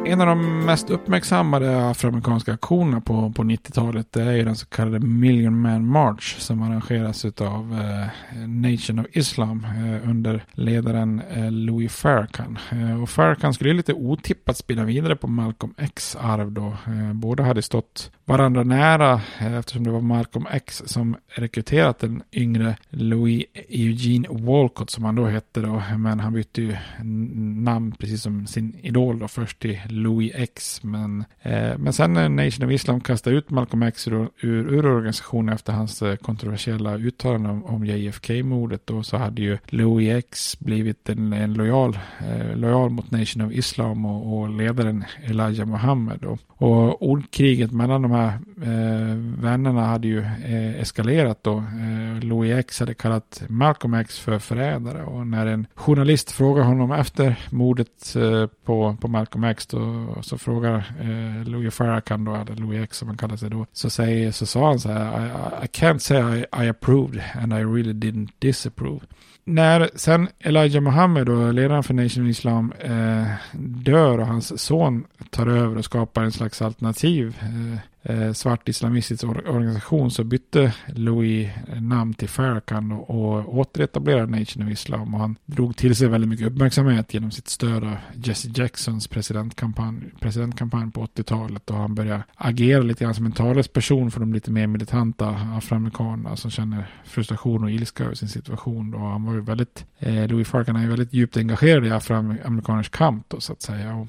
En av de mest uppmärksammade afroamerikanska aktionerna på, på 90-talet är ju den så kallade Million Man March som arrangeras av eh, Nation of Islam eh, under ledaren eh, Louis Farrakhan. Eh, och Farrakhan skulle ju lite otippat spinna vidare på Malcolm X arv då. Eh, båda hade stått varandra nära eh, eftersom det var Malcolm X som rekryterat den yngre Louis Eugene Walcott som han då hette då. Men han bytte ju namn precis som sin idol då först till Louis X. Men, eh, men sen när Nation of Islam kastade ut Malcolm X ur, ur, ur organisationen efter hans eh, kontroversiella uttalanden om, om JFK-mordet då så hade ju Louis X blivit en, en lojal, eh, lojal mot Nation of Islam och, och ledaren Elijah Muhammed. Då. Och ordkriget mellan de här eh, vännerna hade ju eh, eskalerat då. Eh, Louis X hade kallat Malcolm X för förrädare och när en journalist frågar honom efter mordet eh, på, på Malcolm X då så frågar eh, Louis Farrakhan då, eller Louis X som han kallar sig då, så, säger, så sa han så här I, I can't say I, I approved and I really didn't disapprove. När sen Elijah Muhammed, då, ledaren för Nation of Islam, eh, dör och hans son tar över och skapar en slags alternativ eh, eh, svart islamistisk organisation så bytte Louis namn till Farrakhan och, och återetablerade Nation of Islam. Och han drog till sig väldigt mycket uppmärksamhet genom sitt stöd av Jesse Jacksons presidentkampanj, presidentkampanj på 80-talet. Och han började agera lite grann som en talesperson för de lite mer militanta afroamerikanerna som känner frustration och ilska över sin situation. Och han var ju väldigt, eh, Louis Farrakhan är väldigt djupt engagerad i afroamerikaners kamp då så att säga. Och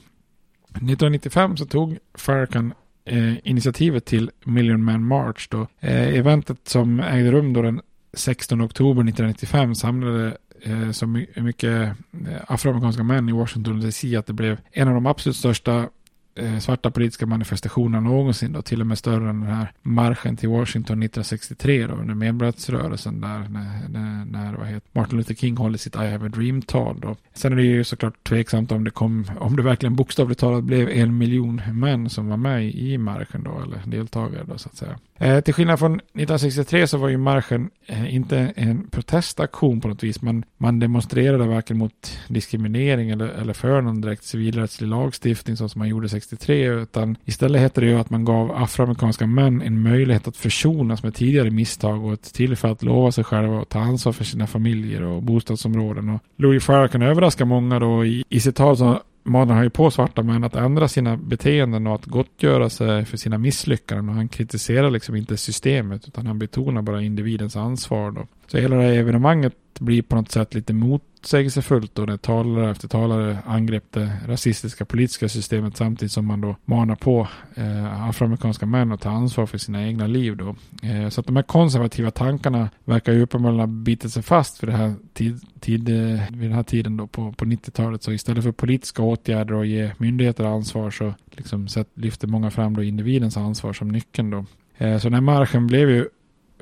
1995 så tog Farrakhan eh, initiativet till Million Man March. Då. Eh, eventet som ägde rum då den 16 oktober 1995 samlade eh, så mycket eh, afroamerikanska män i Washington DC att det blev en av de absolut största Eh, svarta politiska manifestationer någonsin då, till och med större än den här marschen till Washington 1963 då, under medborgarrättsrörelsen där när, när, vad heter, Martin Luther King håller sitt I have a dream-tal. Sen är det ju såklart tveksamt om det kom, om det verkligen bokstavligt talat blev en miljon män som var med i marschen då, eller deltagare då så att säga. Eh, till skillnad från 1963 så var ju marschen eh, inte en protestaktion på något vis. Man, man demonstrerade varken mot diskriminering eller, eller för någon direkt civilrättslig lagstiftning så som man gjorde 1963 Utan istället hette det ju att man gav afroamerikanska män en möjlighet att försonas med tidigare misstag och ett tillfälle att lova sig själva och ta ansvar för sina familjer och bostadsområden. Och Louis Farrakhan överraska många då i, i sitt tal som manar han ju på svarta män att ändra sina beteenden och att gottgöra sig för sina misslyckanden. Och han kritiserar liksom inte systemet utan han betonar bara individens ansvar. Då. Så hela det här evenemanget blir på något sätt lite motsägelsefullt då när talare efter talare angrepp det rasistiska politiska systemet samtidigt som man då manar på eh, afroamerikanska män att ta ansvar för sina egna liv då. Eh, så att de här konservativa tankarna verkar ju uppenbarligen ha bitit sig fast vid, det här tid, tid, eh, vid den här tiden då på, på 90-talet. Så istället för politiska åtgärder och ge myndigheter ansvar så liksom lyfter många fram då individens ansvar som nyckeln då. Eh, så den här marschen blev ju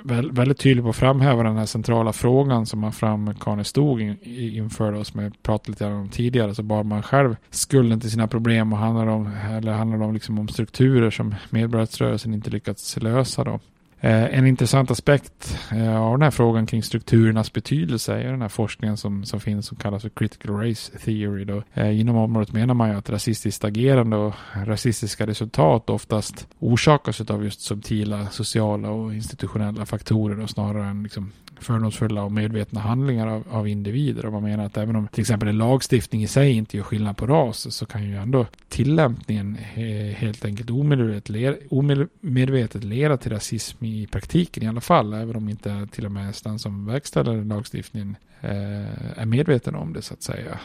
väldigt tydlig på att framhäva den här centrala frågan som man framkarne stod inför som jag pratade lite om tidigare så bar man själv skulden till sina problem och handlar om, eller handlar om, liksom om strukturer som medborgarrättsrörelsen inte lyckats lösa då. Eh, en intressant aspekt eh, av den här frågan kring strukturernas betydelse är den här forskningen som, som finns som kallas för critical race theory. Då. Eh, inom området menar man ju att rasistiskt agerande och rasistiska resultat oftast orsakas av just subtila sociala och institutionella faktorer och snarare än liksom fördomsfulla och medvetna handlingar av, av, individer. Och man menar att även om till exempel en lagstiftning i sig inte gör skillnad på ras så kan ju ändå tillämpningen eh, helt enkelt omedvetet, omedvetet leda till rasism i praktiken i alla fall. Även om inte till och med den som verkställer lagstiftningen eh, är medveten om det så att säga.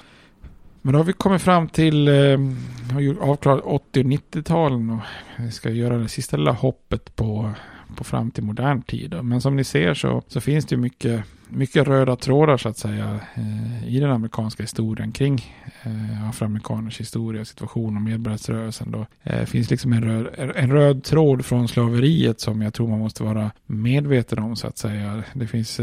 Men då har vi kommit fram till, eh, har avklarat 80 och 90-talen och vi ska göra det sista lilla hoppet på på fram till modern tid. Men som ni ser så, så finns det mycket, mycket röda trådar så att säga eh, i den amerikanska historien kring eh, afroamerikaners historia, och situation och medborgarrättsrörelsen. Då eh, finns liksom en röd, en röd tråd från slaveriet som jag tror man måste vara medveten om så att säga. Det finns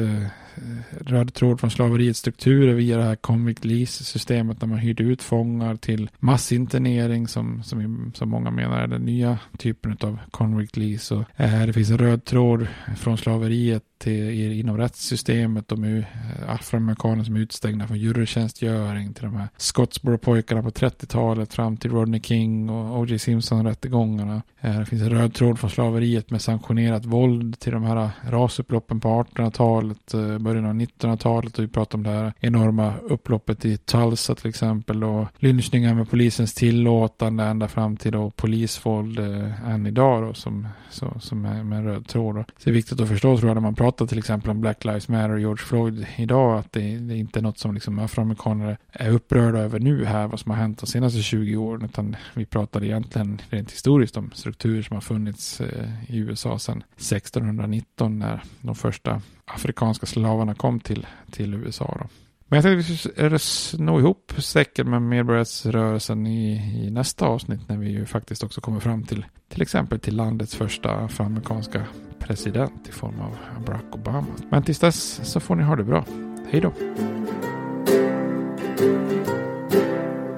röd tråd från slaveriets strukturer via det här convict lease-systemet när man hyrde ut fångar till massinternering som, som, som många menar är den nya typen av convict lease. Och, det finns en röd tråd från slaveriet till, inom rättssystemet. De är eh, afroamerikaner som är utstängda från jurytjänstgöring till de här Scottsboro-pojkarna på 30-talet fram till Rodney King och O.J. Simpson-rättegångarna. Eh, det finns en röd tråd från slaveriet med sanktionerat våld till de här eh, rasupploppen på 1800-talet, början av 1900-talet och vi pratar om det här enorma upploppet i Tulsa till exempel och lynchningar med polisens tillåtande ända fram till då polisvåld än idag då som, så, som är med röd tråd. Då. Så det är viktigt att förstå tror jag när man pratar prata till exempel om Black Lives Matter och George Floyd idag, att det, det är inte något som liksom afroamerikaner är upprörda över nu här, vad som har hänt de senaste 20 åren, utan vi pratar egentligen rent historiskt om strukturer som har funnits eh, i USA sedan 1619 när de första afrikanska slavarna kom till, till USA. Då. Men jag tänkte att vi skulle sno ihop säcken med medborgarrättsrörelsen i, i nästa avsnitt när vi ju faktiskt också kommer fram till till exempel till landets första afroamerikanska president i form av Barack Obama. Men tills dess så får ni ha det bra. Hej då!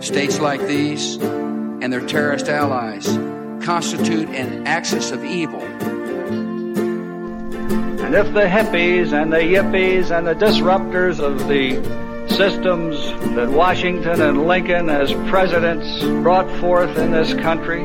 States like these and their terrorist allies constitute an axis of evil. And if the hippies and the yippies and the disruptors of the systems that Washington and Lincoln as presidents brought forth in this country